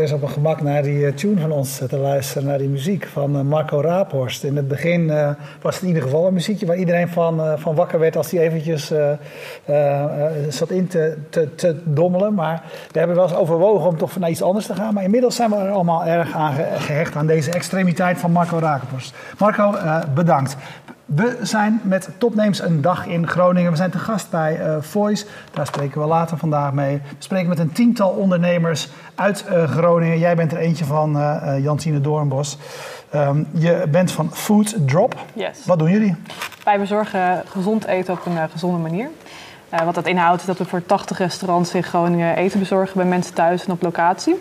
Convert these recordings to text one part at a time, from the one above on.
eens op mijn gemak naar die eh, tune van ons te luisteren, naar die muziek van eh, Marco Raaphorst. In het begin eh, was het in ieder geval een muziekje waar iedereen van, van wakker werd als hij eventjes zat in te, te, te dommelen. Maar we hebben wel eens overwogen om toch naar iets anders te gaan. Maar inmiddels zijn we er allemaal erg aan ge- gehecht aan deze extremiteit van Marco Raaphorst. Marco, bedankt. We zijn met Topnames een dag in Groningen. We zijn te gast bij eh, Voice. Daar spreken we later vandaag mee. We spreken met een tiental ondernemers uit eh, Groningen. Jij bent er eentje van, eh, Jantine Doornbos. Ehm, je bent van Food Drop. Yes. Wat doen jullie? Wij bezorgen gezond eten op een gezonde manier. Wat dat inhoudt is dat we voor 80 restaurants in Groningen eten bezorgen bij mensen thuis en op locatie.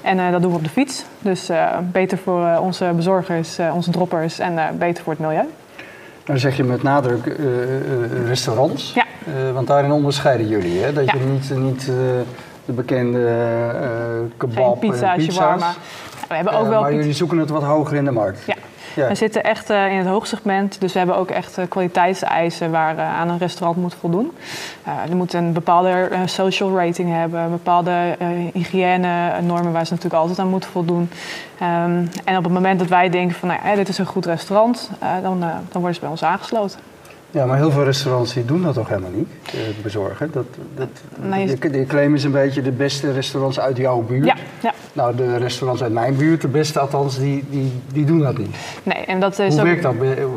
En dat doen we op de fiets. Dus beter voor onze bezorgers, onze droppers en beter voor het milieu. Dan zeg je met nadruk eh, eh, restaurants. Ja. Eh, want daarin onderscheiden jullie, hè? Dat Ja. je niet, niet de bekende kebab Geen pizza, en pizza's. We hebben ook wel maar pizza- jullie zoeken het wat hoger in de markt. Ja. We zitten echt eh, in het hoogsegment, dus we hebben ook echt eh, kwaliteitseisen waar eh, aan een restaurant moet voldoen. Er moet een bepaalde social rating hebben, bepaalde hygiëne-normen waar ze natuurlijk altijd aan moeten voldoen. Ehm, en op het moment dat wij denken van, nou, ja, dit is een goed restaurant, dan, dan worden ze bij ons aangesloten. Ja, maar heel veel restaurants die doen dat toch helemaal niet, eh, bezorgen. Dat, dat, Nee, je- claim is een beetje de beste restaurants uit jouw buurt. Ja, ja. Nou, de restaurants uit mijn buurt, de beste althans, die, die, die doen dat niet. Nee, en dat is Hoe ook... werkt dat? Eh, eh,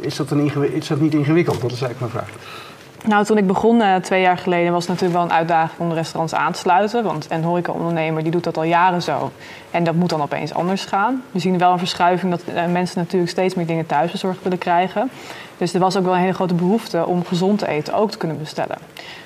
Is dat, een is dat niet ingewikkeld? Dat is eigenlijk mijn vraag. Nou, toen ik begon eh, twee jaar geleden was het natuurlijk wel een uitdaging om de restaurants aan te sluiten. Want een horecaondernemer die doet dat al jaren zo. En dat moet dan opeens anders gaan. We zien wel een verschuiving dat eh, mensen natuurlijk steeds meer dingen thuis bezorgd willen krijgen. Dus er was ook wel een hele grote behoefte om gezond te eten ook te kunnen bestellen.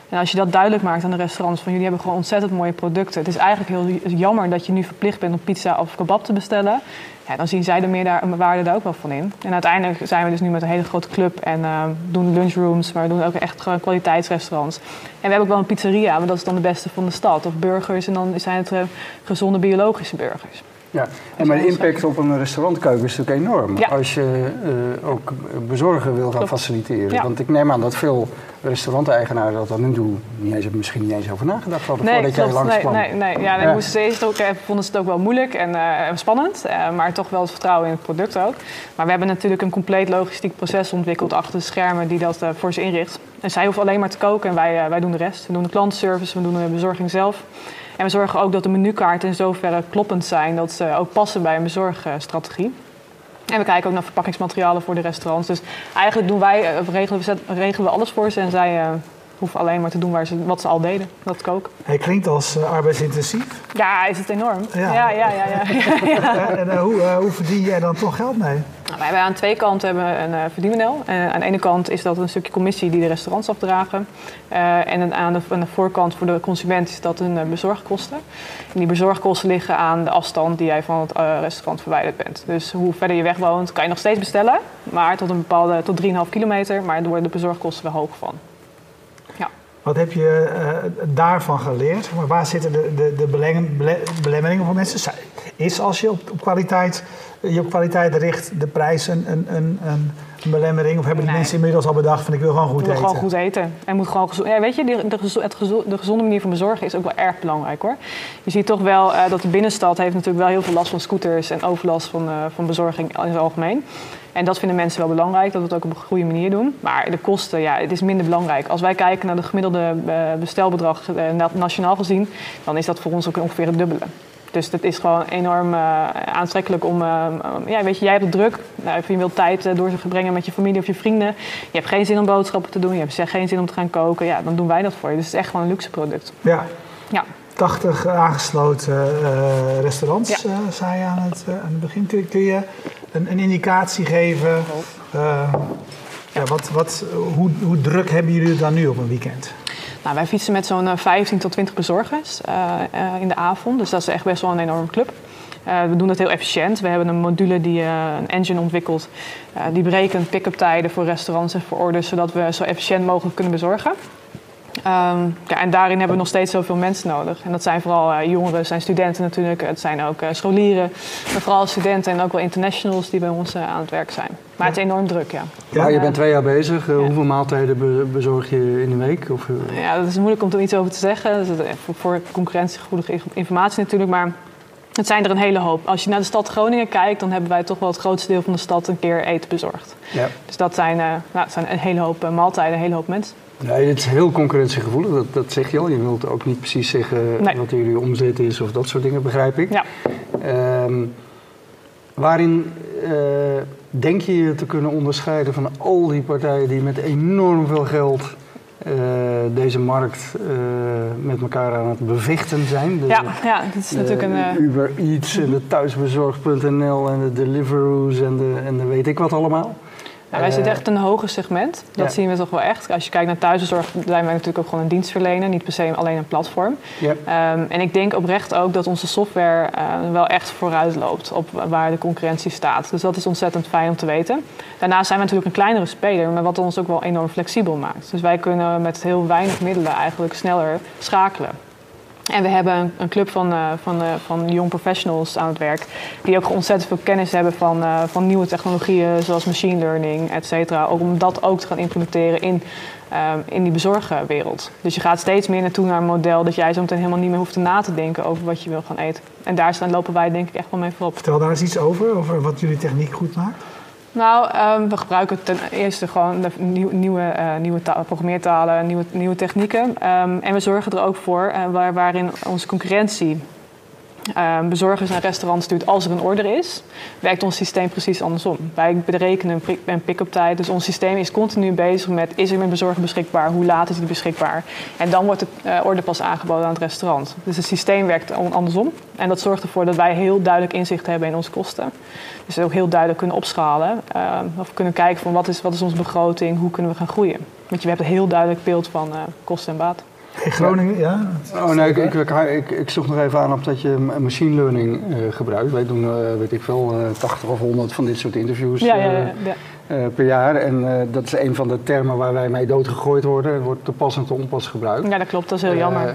En als je dat duidelijk maakt aan de restaurants van jullie hebben gewoon ontzettend mooie producten. Het is eigenlijk heel jammer dat je nu verplicht bent om pizza of kebab te bestellen. Ja, dan zien zij de meerwaarde daar ook wel van in. En uiteindelijk zijn we dus nu met een hele grote club en eh, doen lunchrooms, maar we doen ook echt gewoon kwaliteitsrestaurants. En we hebben ook wel een pizzeria, maar dat is dan de beste van de stad. Of burgers en dan zijn het eh, gezonde biologische burgers. Ja, en maar de impact op een restaurantkeuken is natuurlijk enorm. Ja. Als je eh, ook bezorgen wil gaan faciliteren. Ja. Want ik neem aan dat veel restauranteigenaren dat dan nu doen. Niet eens, hebben misschien niet eens over nagedacht hadden voordat jij langs nee, kwam. nee, nee. Ja, nee, Ja. moesten ze ook, eh, vonden ze het ook wel moeilijk en eh, spannend, maar toch wel het vertrouwen in het product ook. Maar we hebben natuurlijk een compleet logistiek proces ontwikkeld achter de schermen die dat voor ze inricht. En zij hoeven alleen maar te koken en wij, wij doen de rest. We doen de klantenservice, we doen de bezorging zelf. En we zorgen ook dat de menukaarten in zoverre kloppend zijn dat ze ook passen bij een bezorgstrategie. En we kijken ook naar verpakkingsmaterialen voor de restaurants. Dus eigenlijk doen wij, eh, regelen, we, regelen we alles voor ze en zij eh, hoeven alleen maar te doen waar ze, wat ze al deden, dat koken. Hij klinkt als eh, arbeidsintensief. Ja, is het enorm. Ja. Ja, ja, ja. Eh, en eh, hoe, eh, hoe verdien jij dan toch geld mee? Nou, wij hebben aan twee kanten hebben een uh, verdienmodel. En aan de ene kant is dat een stukje commissie die de restaurants afdragen. Eh, en aan de, aan de voorkant voor de consument is dat een eh, bezorgkosten. En die bezorgkosten liggen aan de afstand die jij van het eh, restaurant verwijderd bent. Dus hoe verder je weg woont, kan je nog steeds bestellen. Maar tot een bepaalde, tot 3,5 kilometer. Maar daar worden de bezorgkosten wel hoog van. Wat heb je eh, daarvan geleerd? Maar waar zitten de, de, de belemmeringen voor mensen? Is als je op, op kwaliteit, je op kwaliteit richt, de prijs een, een, een belemmering? Of hebben die Nee. mensen inmiddels al bedacht van ik wil gewoon goed wil eten? gewoon goed eten. En moet gewoon gezond. Ja, weet je, de, gezo- het gezo- de gezonde manier van bezorgen is ook wel erg belangrijk hoor. Je ziet toch wel eh, dat de binnenstad heeft natuurlijk wel heel veel last van scooters en overlast van, eh, van bezorging in het algemeen. En dat vinden mensen wel belangrijk, dat we het ook op een goede manier doen. Maar de kosten, ja, het is minder belangrijk. Als wij kijken naar de gemiddelde eh, bestelbedrag na- nationaal gezien, dan is dat voor ons ook ongeveer het dubbele. Dus het is gewoon enorm eh, aantrekkelijk om... eh, ja, weet je, jij hebt het druk. Nou, je wilt tijd eh, doorbrengen met je familie of je vrienden. Je hebt geen zin om boodschappen te doen. Je hebt geen zin om te gaan koken. Ja, dan doen wij dat voor je. Dus het is echt gewoon een luxe product. Ja, Ja. 80 aangesloten restaurants, Ja. zei je aan het, aan het begin. Kun, kun je een, een indicatie geven? eh, ja, wat, wat, hoe, hoe druk hebben jullie het dan nu op een weekend? Nou, wij fietsen met zo'n eh, 15 tot 20 bezorgers eh, eh, in de avond. Dus dat is echt best wel een enorme club. Eh, we doen het heel efficiënt. We hebben een module die eh, een engine ontwikkelt. eh, die berekent pick-up tijden voor restaurants en voor orders, zodat we zo efficiënt mogelijk kunnen bezorgen. Ehm, ja, en daarin hebben we nog steeds zoveel mensen nodig. En dat zijn vooral uh, jongeren, zijn studenten natuurlijk. Het zijn ook uh, scholieren, maar vooral studenten en ook wel internationals die bij ons uh, aan het werk zijn. Maar het is enorm druk, ja. ja je bent twee jaar bezig. Hoeveel maaltijden bezorg je in de week? Of, Ja, dat is moeilijk om er iets over te zeggen. Dat is voor concurrentiegevoelige informatie natuurlijk. Maar het zijn er een hele hoop. Als je naar de stad Groningen kijkt, dan hebben wij toch wel het grootste deel van de stad een keer eten bezorgd. Ja. Dus dat zijn, nou, dat zijn een hele hoop maaltijden, een hele hoop mensen. Nee, het is heel concurrentiegevoelig, dat, dat zeg je al. Je wilt ook niet precies zeggen wat jullie omzet is of dat soort dingen, begrijp ik. Ja. Ehm, waarin uh, denk je je te kunnen onderscheiden van al die partijen die met enorm veel geld uh, deze markt uh, met elkaar aan het bevechten zijn? De, ja, ja, dat is natuurlijk een... Uber Eats en de thuisbezorg.nl en de Deliveroo's en de, en de weet ik wat allemaal. Nou, wij zitten echt in een hoger segment. Dat zien we toch wel echt. Als je kijkt naar thuiszorg, zijn wij natuurlijk ook gewoon een dienstverlener. Niet per se alleen een platform. Ja. Um, en ik denk oprecht ook dat onze software uh, wel echt vooruit loopt op waar de concurrentie staat. Dus dat is ontzettend fijn om te weten. Daarnaast zijn we natuurlijk een kleinere speler, maar wat ons ook wel enorm flexibel maakt. Dus wij kunnen met heel weinig middelen eigenlijk sneller schakelen. En we hebben een, club van, uh, van, uh, van young professionals aan het werk. Die ook ontzettend veel kennis hebben van, uh, van nieuwe technologieën zoals machine learning, et cetera. Ook om dat ook te gaan implementeren in, in die bezorgwereld. Dus je gaat steeds meer naartoe naar een model dat jij zo meteen helemaal niet meer hoeft na te denken over wat je wil gaan eten. En daar staan, lopen wij denk ik echt wel mee voorop. Vertel daar eens iets over, over wat jullie techniek goed maakt. Nou, um, we gebruiken ten eerste gewoon de nieuw, nieuwe, uh, nieuwe programmeertalen, nieuwe, nieuwe technieken. Um, en we zorgen er ook voor uh, waar, waarin onze concurrentie bezorgers naar restaurants stuurt als er een order is, werkt ons systeem precies andersom. Wij berekenen een pick-up tijd, dus ons systeem is continu bezig met is er een bezorger beschikbaar, hoe laat is die beschikbaar. En dan wordt de uh, order pas aangeboden aan het restaurant. Dus het systeem werkt andersom en dat zorgt ervoor dat wij heel duidelijk inzicht hebben in onze kosten. Dus ook heel duidelijk kunnen opschalen uh, of kunnen kijken van wat is, wat is onze begroting, hoe kunnen we gaan groeien. Want je hebt een heel duidelijk beeld van kosten en baat. In Groningen, ja? Oh nee, ik, ik, ik, ik, zocht nog even aan op dat je machine learning uh, gebruikt. Wij doen, uh, weet ik veel, uh, 80 of 100 van dit soort interviews. Ja, ja, ja. Uh, per jaar. En uh, dat is een van de termen waar wij mee doodgegooid worden. Het wordt te pas en te onpas gebruikt. Ja, dat klopt. Dat is heel uh, jammer.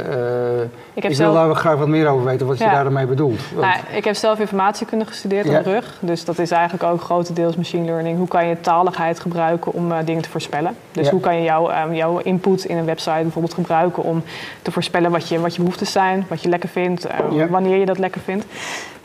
ik, heb ik wil daar graag wat meer over weten, wat ja. je daarmee bedoelt. Want... Nou, ik heb zelf informatiekunde gestudeerd ja. op de rug. Dus dat is eigenlijk ook grotendeels machine learning. Hoe kan je taligheid gebruiken om dingen te voorspellen? Dus hoe kan je jouw, jouw input in een website bijvoorbeeld gebruiken om te voorspellen wat je, wat je behoeftes zijn, wat je lekker vindt, wanneer je dat lekker vindt.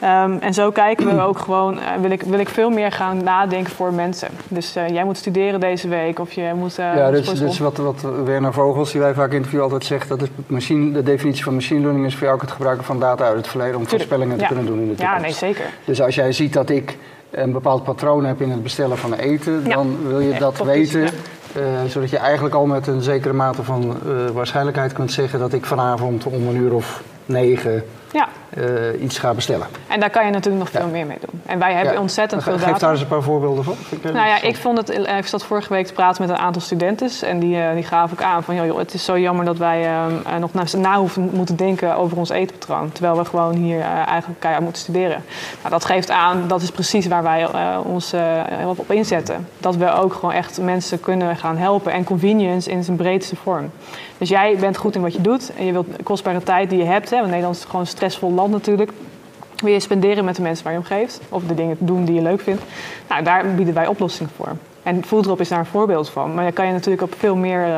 Um, en zo kijken we ook gewoon, wil, ik, wil ik veel meer gaan nadenken voor mensen. Dus uh, jij moet studeren deze week of je moet... Uh, ja, dus, dus wat, wat Werner Vogels, die wij vaak in interview altijd zegt... dat is machine, de definitie van machine learning is voor jou ook het gebruiken van data uit het verleden... om voorspellingen te kunnen doen in de toekomst. Ja, nee, zeker. Dus als jij ziet dat ik een bepaald patroon heb in het bestellen van eten... dan wil je dat weten... Uh, zodat je eigenlijk al met een zekere mate van waarschijnlijkheid kunt zeggen dat ik vanavond om een uur of negen ja. Uh, iets ga bestellen. En daar kan je natuurlijk nog veel meer mee doen. En wij hebben ontzettend veel data. Geef daar eens een paar voorbeelden van. Nou ja, ik vond het. Ik zat vorige week te praten met een aantal studenten. En die, uh, die gaven ook aan van joh, het is zo jammer dat wij uh, nog na, na hoeven moeten denken over ons eetpatroon. Terwijl we gewoon hier eigenlijk keihard moeten studeren. Nou, dat geeft aan, dat is precies waar wij ons op inzetten. Dat we ook gewoon echt mensen kunnen gaan helpen. En convenience in zijn breedste vorm. Dus jij bent goed in wat je doet en je wilt kostbare tijd die je hebt. Hè, want Nederland is gewoon stressvol land natuurlijk. Wil je spenderen met de mensen waar je om geeft. Of de dingen doen die je leuk vindt. Nou, daar bieden wij oplossingen voor. En Fooddrop is daar een voorbeeld van. Maar dat kan je natuurlijk op veel meer uh,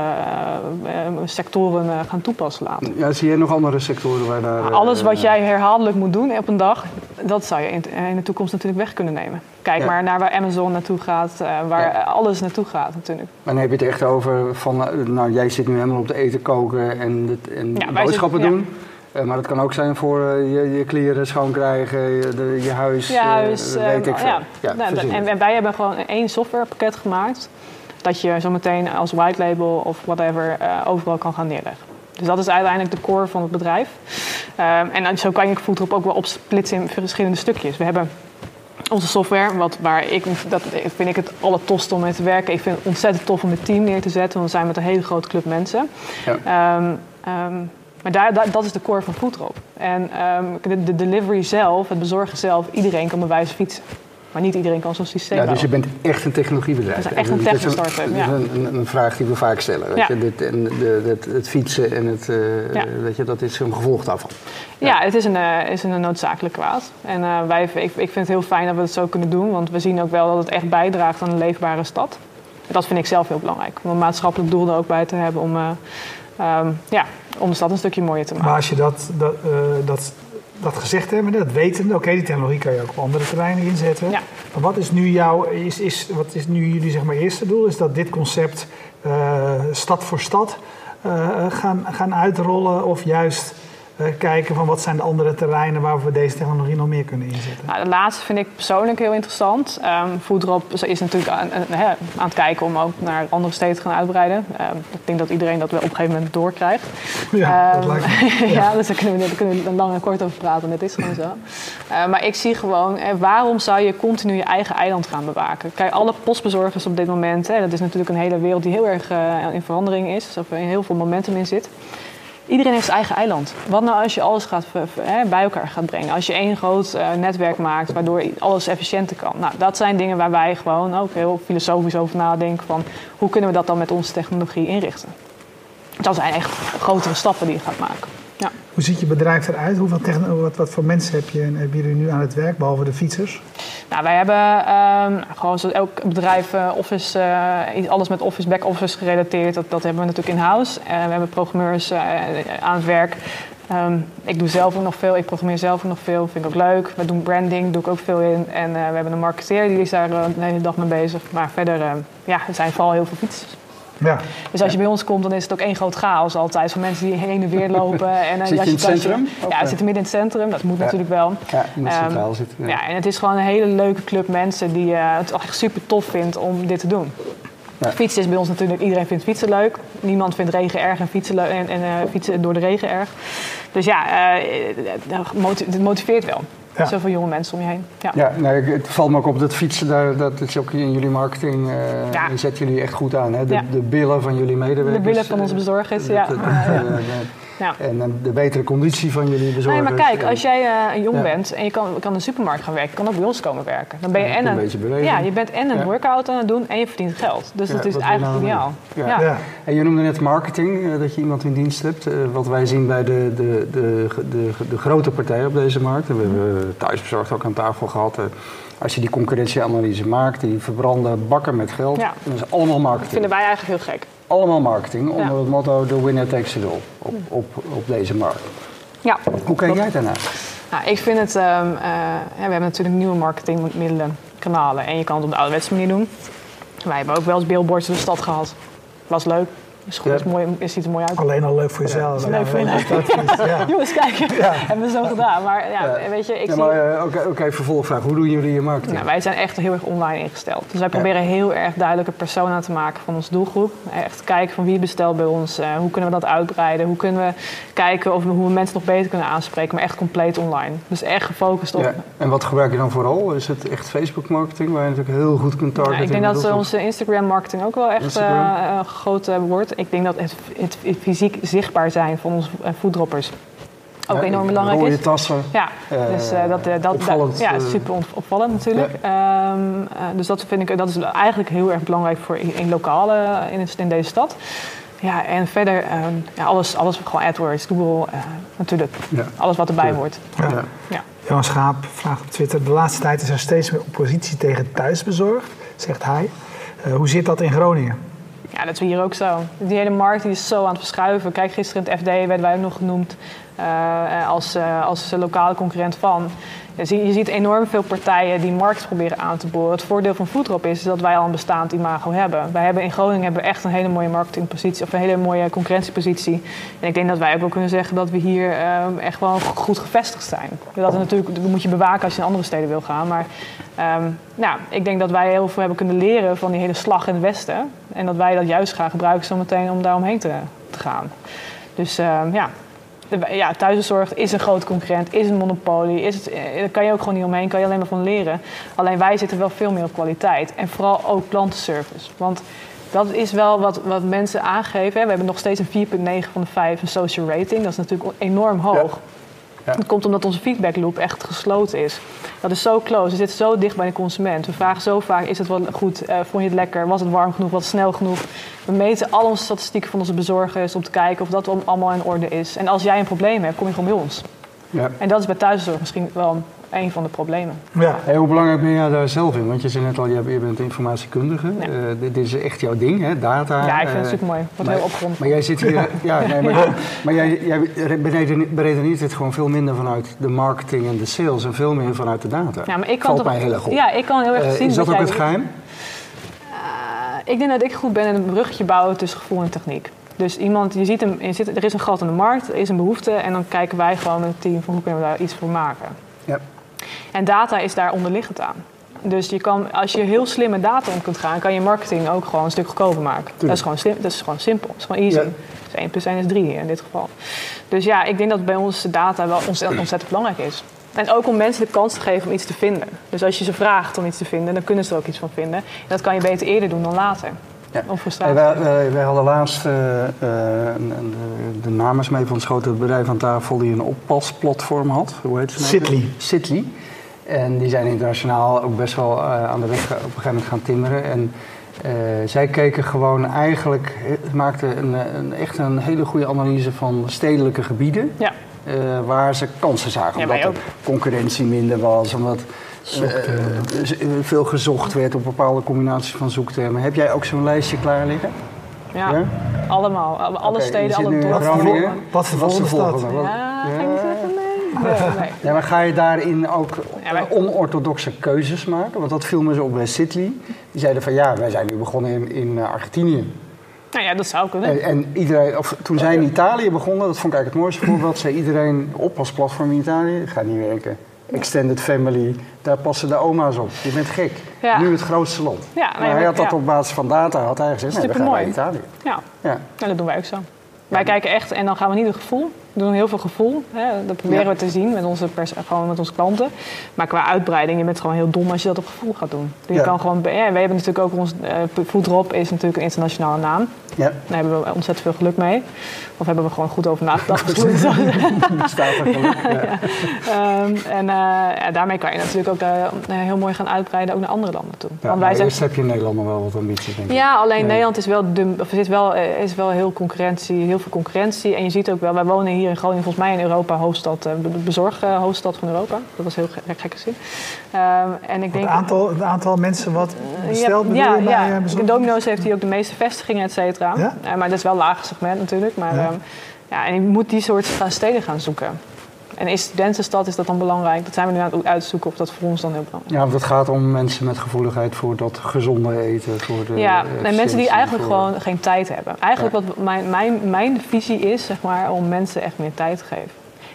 uh, sectoren uh, gaan toepassen laten. Ja, zie jij nog andere sectoren waar daar... Alles wat jij herhaaldelijk moet doen op een dag, dat zou je in, in de toekomst natuurlijk weg kunnen nemen. Kijk ja. maar naar waar Amazon naartoe gaat, waar ja. alles naartoe gaat natuurlijk. Maar dan heb je het echt over van, nou jij zit nu helemaal op de eten koken en, het, en ja, boodschappen zitten, doen. Uh, maar dat kan ook zijn voor uh, je, je kleren schoon krijgen, je, de, je huis, je huis uh, weet ik veel. Ja. ja nou, en, en, wij hebben gewoon één softwarepakket gemaakt... dat je zometeen als white label of whatever overal kan gaan neerleggen. Dus dat is uiteindelijk de core van het bedrijf. Ehm, en zo kan je Foodrop ook wel opsplitsen in verschillende stukjes. We hebben onze software, wat, waar ik, dat vind ik het allertofste om mee te werken. Ik vind het ontzettend tof om het team neer te zetten, want we zijn met een hele grote club mensen. Ja. Um, um, maar daar, daar, dat is de core van Foodrop. En um, de, de, delivery zelf, het bezorgen zelf, iedereen kan bij wijze fietsen. Maar niet iedereen kan zo'n systeem Ja, dus je bent echt een technologiebedrijf. Dat is echt een techno-startup, ja. Dat is een, een, vraag die we vaak stellen. Ja. Je, dit, en de, het, het, fietsen en het, uh, ja. weet je, dat is een gevolg daarvan. Ja, het is een, uh, is een noodzakelijk kwaad. En uh, wij, ik, ik vind het heel fijn dat we het zo kunnen doen. Want we zien ook wel dat het echt bijdraagt aan een leefbare stad. En dat vind ik zelf heel belangrijk. Om een maatschappelijk doel er ook bij te hebben om, um, ja, om de stad een stukje mooier te maken. Maar als je dat, dat, dat dat gezegd hebben, dat weten. Oké, die technologie kan je ook op andere terreinen inzetten. Ja. Maar wat is nu jouw, is, is, wat is nu jullie zeg maar eerste doel? Is dat dit concept uh, stad voor stad uh, gaan, gaan uitrollen of juist kijken van wat zijn de andere terreinen waar we deze technologie nog meer kunnen inzetten? Nou, de laatste vind ik persoonlijk heel interessant. Um, Foodrop is natuurlijk aan, aan, het kijken om ook naar andere steden te gaan uitbreiden. Um, ik denk dat iedereen dat wel op een gegeven moment doorkrijgt. Ja, um, dat lijkt me. ja. ja, dus daar kunnen, we, daar kunnen we lang en kort over praten. Dat is gewoon zo. Uh, maar ik zie gewoon, eh, waarom zou je continu je eigen eiland gaan bewaken? Kijk, alle postbezorgers op dit moment, hè, dat is natuurlijk een hele wereld die heel erg uh, in verandering is. Of er heel veel momentum in zit. Iedereen heeft zijn eigen eiland. Wat nou als je alles gaat, bij elkaar gaat brengen? Als je één groot uh, netwerk maakt waardoor alles efficiënter kan. Nou, dat zijn dingen waar wij gewoon ook heel filosofisch over nadenken. Van hoe kunnen we dat dan met onze technologie inrichten? Dat zijn echt grotere stappen die je gaat maken. Ja. Hoe ziet je bedrijf eruit? Hoeveel wat, wat voor mensen heb je en hebben jullie nu aan het werk, behalve de fietsers? Nou, wij hebben um, gewoon zoals elk bedrijf uh, office, uh, alles met office, back-office gerelateerd. Dat, dat hebben we natuurlijk in-house. Uh, we hebben programmeurs aan het werk. Um, ik doe zelf ook nog veel, ik programmeer zelf ook nog veel, vind ik ook leuk. We doen branding, doe ik ook veel in. En we hebben een marketeer, die is daar de hele dag mee bezig. Maar verder, ja, er zijn vooral heel veel fietsers. Ja. Dus als je bij ons komt, dan is het ook één groot chaos altijd. Van mensen die heen en weer lopen. En, Zit je in het centrum? ja, we zitten midden in het centrum. Dat moet natuurlijk wel. Ja, je moet centraal um, zitten. Ja. en het is gewoon een hele leuke club mensen die uh, het echt super tof vindt om dit te doen. Ja. Fietsen is bij ons natuurlijk, iedereen vindt fietsen leuk. Niemand vindt regen erg en fietsen, en, en uh, fietsen door de regen erg. Dus ja, uh, het motiveert wel. Ja. Zoveel jonge mensen om je heen. Ja, ja nou, het valt me ook op dat fietsen, daar, dat is ook in jullie marketing, uh, ja. zetten jullie echt goed aan. Hè? De, de billen van jullie medewerkers. De billen van onze bezorgers, ja. Ja. En de betere conditie van jullie bezorgers. Nee, maar kijk, als jij uh, jong bent en je kan, kan in de supermarkt gaan werken, kan ook bij ons komen werken. Dan ben je en een, een ja, je bent en een workout aan het doen en je verdient geld. Dus dat is eigenlijk nou ideaal. Ja. En je noemde net marketing, uh, dat je iemand in dienst hebt. Uh, wat wij zien bij de, de, de, de, de grote partijen op deze markt. We hebben thuisbezorgd ook aan tafel gehad. als je die concurrentieanalyse maakt, die verbranden bakken met geld. Ja. Dat is allemaal marketing. Dat vinden wij eigenlijk heel gek allemaal marketing onder het motto The winner takes it all op, op, op deze markt. Ja. Hoe kijk jij daarnaar? Nou, ik vind het, um, uh, we hebben natuurlijk nieuwe marketingmiddelen, kanalen en je kan het op de ouderwetse manier doen. Wij hebben ook wel eens billboards in de stad gehad. Was leuk is goed, is mooi, het ziet er mooi uit. Alleen al leuk voor jezelf. Ja, leuk voor jezelf. Jongens, kijk, ja. hebben we zo gedaan. Maar ja, weet je, ik ja, maar uh, oké, okay, vervolgvraag. Hoe doen jullie je marketing? Nou, wij zijn echt heel erg online ingesteld. Dus wij proberen heel erg duidelijke persona te maken van onze doelgroep. Echt kijken van wie bestelt bij ons. Uh, hoe kunnen we dat uitbreiden? Hoe kunnen we kijken of we, hoe we mensen nog beter kunnen aanspreken. Maar echt compleet online. Dus echt gefocust op... En wat gebruik je dan vooral? Is het echt Facebook marketing waar je natuurlijk heel goed kunt targeten? ik denk dat onze Instagram marketing ook wel echt uh, groot wordt ik denk dat het, het, fysiek zichtbaar zijn van onze eh, voeddroppers ook enorm belangrijk is. tassen. Ja, dus uh, dat, dat, opvallend, ja, super opvallend natuurlijk. Ja. Um, dus dat vind ik, dat is eigenlijk heel erg belangrijk voor in, in lokale in, in, deze stad. Ja, en verder um, ja, alles, alles gewoon AdWords, Google, uh, natuurlijk. Ja. Alles wat erbij hoort. Ja. Ja. Jan Schaap vraagt op Twitter: De laatste tijd is er steeds meer oppositie tegen thuisbezorgd, zegt hij. Uh, hoe zit dat in Groningen? Ja, dat is hier ook zo. Die hele markt die is zo aan het verschuiven. Kijk, gisteren in het FD werden wij ook nog genoemd als, uh, als lokale concurrent van. Je ziet enorm veel partijen die markt proberen aan te boren. Het voordeel van Foodrop is dat wij al een bestaand imago hebben. Wij hebben in Groningen hebben we echt een hele mooie marketingpositie of een hele mooie concurrentiepositie. En ik denk dat wij ook wel kunnen zeggen dat we hier echt wel goed gevestigd zijn. Dat, natuurlijk, moet je bewaken als je in andere steden wil gaan. Maar um, nou, ik denk dat wij heel veel hebben kunnen leren van die hele slag in het Westen. En dat wij dat juist gaan gebruiken zometeen om daar omheen te, te gaan. Dus um, ja, ja, thuiszorg is een groot concurrent, is een monopolie. Is het, eh, daar kan je ook gewoon niet omheen, kan je alleen maar van leren. Alleen wij zitten wel veel meer op kwaliteit. En vooral ook klantenservice. Want dat is wel wat, wat mensen aangeven. We hebben nog steeds een 4,9 van de 5 een social rating. Dat is natuurlijk enorm hoog. Dat komt omdat onze feedback loop echt gesloten is. Dat is zo close. We zitten zo dicht bij de consument. We vragen zo vaak: is het wel goed? Uh, vond je het lekker? Was het warm genoeg? Was het snel genoeg? We meten al onze statistieken van onze bezorgers om te kijken of dat allemaal in orde is. En als jij een probleem hebt, kom je gewoon bij ons. Ja. En dat is bij thuiszorg misschien wel een van de problemen. Ja. hoe belangrijk ben jij daar zelf in? Want je zei net al, je bent informatiekundige. Ja. Uh, dit is echt jouw ding, hè? data. Ja, ik vind het uh, super mooi. Wordt heel opgerond. Maar jij zit hier... ja, nee, maar, maar jij, jij beredeneert het gewoon veel minder vanuit de marketing en de sales... en veel meer vanuit de data. Ja, maar ik kan Valt mij heel erg op. Ja, ik kan heel erg uh, zien... Is dat ook het geheim? ik denk dat ik goed ben in een bruggetje bouwen tussen gevoel en techniek. Dus iemand, je ziet hem, je zit, er is een gat in de markt, er is een behoefte... en dan kijken wij gewoon met het team van hoe kunnen we daar iets voor maken. Ja. En data is daar onderliggend aan. Dus je kan, als je heel slim met data om kunt gaan, kan je marketing ook gewoon een stuk goedkoper maken. Dat is, gewoon slim, dat is gewoon simpel. Dat is gewoon easy. Dus 1 plus 1 is 3 in dit geval. Dus ja, ik denk dat bij ons data wel ontzettend belangrijk is. En ook om mensen de kans te geven om iets te vinden. Dus als je ze vraagt om iets te vinden, dan kunnen ze er ook iets van vinden. En dat kan je beter eerder doen dan later. Ja. Hey, wij, wij, hadden laatst uh, de, de namens mee van het grote bedrijf aan tafel die een oppasplatform had. Hoe heet het? Sitly. Sitly. En die zijn internationaal ook best wel uh, aan de weg op een gegeven moment gaan timmeren. En uh, zij keken gewoon eigenlijk, maakten een, een, echt een hele goede analyse van stedelijke gebieden. Ja. Uh, waar ze kansen zagen. Ja, omdat er concurrentie minder was, omdat veel gezocht werd op bepaalde combinaties van zoektermen. Heb jij ook zo'n lijstje klaar liggen? Ja, ja? allemaal. Alle steden, alle dorpen. Wat is de volgende stad? Ja, maar ga je daarin ook onorthodoxe keuzes maken? Want dat viel me zo op bij Sidley. Die zeiden van ja, wij zijn nu begonnen in, in eh, Argentinië. Nou ja, dat zou kunnen. En, en iedereen, of, toen zij in Italië begonnen, dat vond ik eigenlijk het mooiste voorbeeld, zei iedereen op als platform in Italië, gaat niet werken. Extended family, daar passen de oma's op. Je bent gek. Nu het grootste land. Ja, maar hij had dat op basis van data, had hij gezegd, nee, we gaan naar Italië. Ja. Ja. ja, dat doen wij ook zo. Wij kijken echt, en dan gaan we niet het gevoel. Doen heel veel gevoel. Hè. Dat proberen we te zien met onze, gewoon met onze klanten. Maar qua uitbreiding, je bent gewoon heel dom als je dat op gevoel gaat doen. Dus je kan gewoon, ja, we hebben natuurlijk ook ons uh, Foodrop is natuurlijk een internationale naam. Ja. Daar hebben we ontzettend veel geluk mee. Of hebben we gewoon goed over nagedacht. Um, en uh, daarmee kan je natuurlijk ook uh, heel mooi gaan uitbreiden ook naar andere landen toe. Ja, Want wij zijn... eerst heb je in Nederland nog wel wat ambities, denk ik. Ja, alleen Nederland is wel, de, of is wel, is wel heel, concurrentie, heel veel concurrentie. En je ziet ook wel, wij wonen hier in Groningen, volgens mij in Europa, hoofdstad, de bezorghoofdstad van Europa. Dat was heel gek, gek gezien. Um, en ik denk, het, aantal, het aantal mensen wat bestelt ja, ja, ja. De Domino's heeft hier ook de meeste vestigingen, et cetera. Ja? maar dat is wel een lager segment natuurlijk. Maar, ja. Um, ja, en je moet die soort steden gaan zoeken. En in studentenstad is dat dan belangrijk? Dat zijn we nu aan het uitzoeken of dat voor ons dan heel belangrijk is. Ja, want het gaat om mensen met gevoeligheid voor dat gezonde eten. Voor de ja, nee, mensen die eigenlijk gewoon geen tijd hebben. Eigenlijk wat mijn, mijn, mijn visie is, zeg maar, om mensen echt meer tijd te geven.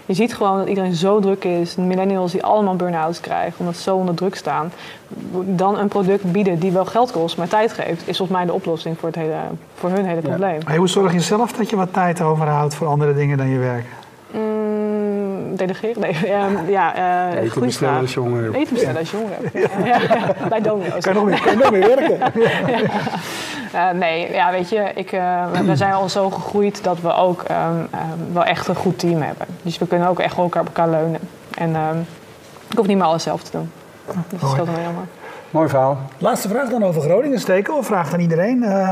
Je ziet gewoon dat iedereen zo druk is. Millennials die allemaal burn-outs krijgen omdat ze zo onder druk staan. Dan een product bieden die wel geld kost, maar tijd geeft, is volgens mij de oplossing voor, het hele, voor hun hele probleem. Hoe zorg je zelf dat je wat tijd overhoudt voor andere dingen dan je werk? Delegeren? Nee, um, ja, uh, Eten bestellen als jongeren. Eten bestellen als jongeren. Ja. Ja, bij Domino's. Kan je nog meer, kan nog meer werken? Uh, nee, ja, weet je, ik, uh, we zijn al zo gegroeid dat we ook um, um, wel echt een goed team hebben. Dus we kunnen ook echt elkaar op elkaar leunen. En um, ik hoef niet meer alles zelf te doen. Dat me helemaal. Mooi verhaal. Laatste vraag dan over Groningen steken. Of vraag aan iedereen. Uh,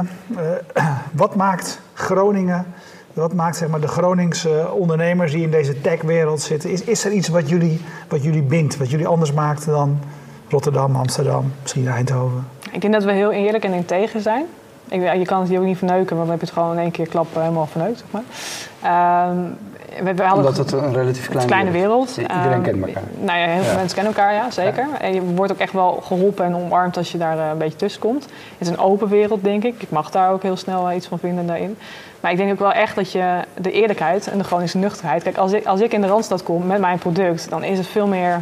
wat maakt Groningen wat maakt zeg maar, de Groningse ondernemers die in deze techwereld zitten? Is, is er iets wat jullie, wat jullie bindt, wat jullie anders maakt dan Rotterdam, Amsterdam, misschien Eindhoven? Ik denk dat we heel eerlijk en integer zijn. Ik, je kan het hier ook niet verneuken, want we hebben het gewoon in één keer klap helemaal verneukt. Zeg maar. Um, we, we Omdat het een relatief kleine, kleine wereld. is. Iedereen kent elkaar. Nou ja, heel veel mensen kennen elkaar, ja, zeker. En je wordt ook echt wel geholpen en omarmd als je daar uh, een beetje tussen komt. Het is een open wereld, denk ik. Ik mag daar ook heel snel iets van vinden daarin. Maar ik denk ook wel echt dat je de eerlijkheid en de chronische nuchterheid... Kijk, als ik, als ik in de Randstad kom met mijn product, dan is het veel meer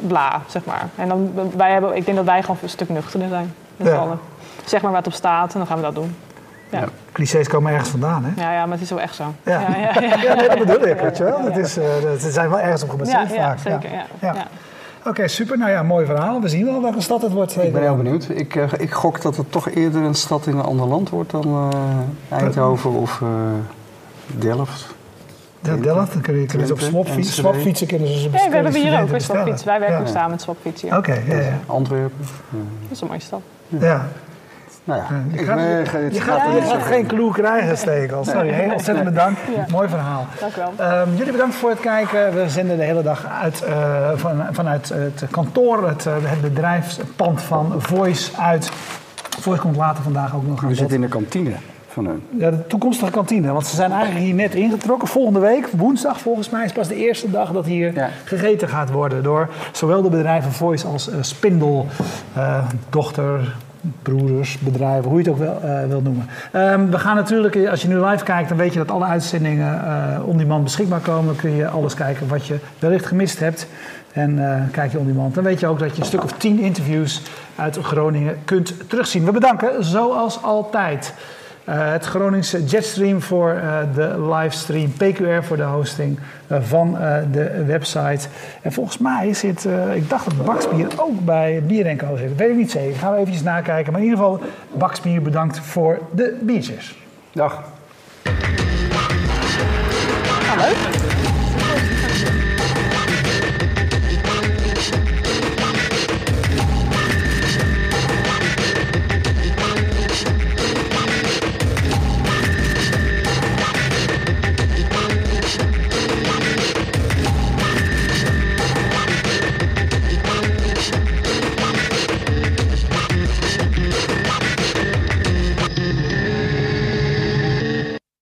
bla, zeg maar. En dan, wij hebben, ik denk dat wij gewoon een stuk nuchterder zijn. Ja. Zeg maar wat op staat en dan gaan we dat doen. Ja. Clichés komen ergens vandaan, hè? Ja, ja, maar het is wel echt zo. Ja, ja, ja, ja. ja nee, dat bedoel ik, weet je wel. Het is, uh, ze zijn wel ergens op gebaseerd ja, vaak. Zeker, ja. Oké, super. Nou ja, mooi verhaal. We zien wel welke stad het wordt. Ik ben heel benieuwd. Ik, uh, ik gok dat het toch eerder een stad in een ander land wordt dan uh, Eindhoven of uh, Delft. Ja, Delft, dan kunnen, kunnen ze op swapfietsen, swapfietsen kunnen ze Ja, we hebben hier ook een swapfiets. Wij werken ook samen met swapfietsen. Oké, ja, ja. Antwerpen. Dat is een mooie stad. Ja. Nou ja, je, gaat, je, je, gaat, je gaat, geen clue krijgen, Stekel. Sorry, heel ontzettend bedankt. Mooi verhaal. Dank u wel. Um, jullie bedankt voor het kijken. We zenden de hele dag uit, uh, van, vanuit het kantoor, het, het bedrijfspand van Voice uit. Voice komt later vandaag ook nog aan We zitten in de kantine. Van hun. Ja, de toekomstige kantine. Want ze zijn eigenlijk hier net ingetrokken. Volgende week, woensdag volgens mij, is pas de eerste dag dat hier ja. gegeten gaat worden. Door zowel de bedrijven Voice als uh, Spindel, uh, dochter, broeders, bedrijven, hoe je het ook wel wil noemen. Um, we gaan natuurlijk, als je nu live kijkt, dan weet je dat alle uitzendingen uh, on demand beschikbaar komen. Kun je alles kijken wat je wellicht gemist hebt. En uh, kijk je on demand. Dan weet je ook dat je een stuk of tien interviews uit Groningen kunt terugzien. We bedanken zoals altijd. Uh, het Groningse Jetstream voor uh, de livestream, PQR voor de hosting uh, van de website. En volgens mij zit, ik dacht dat Baksbier ook bij Bier Co zit. Dat weet ik niet zeker. Gaan we eventjes nakijken. Maar in ieder geval, Baksbier bedankt voor de biertjes. Dag. Leuk.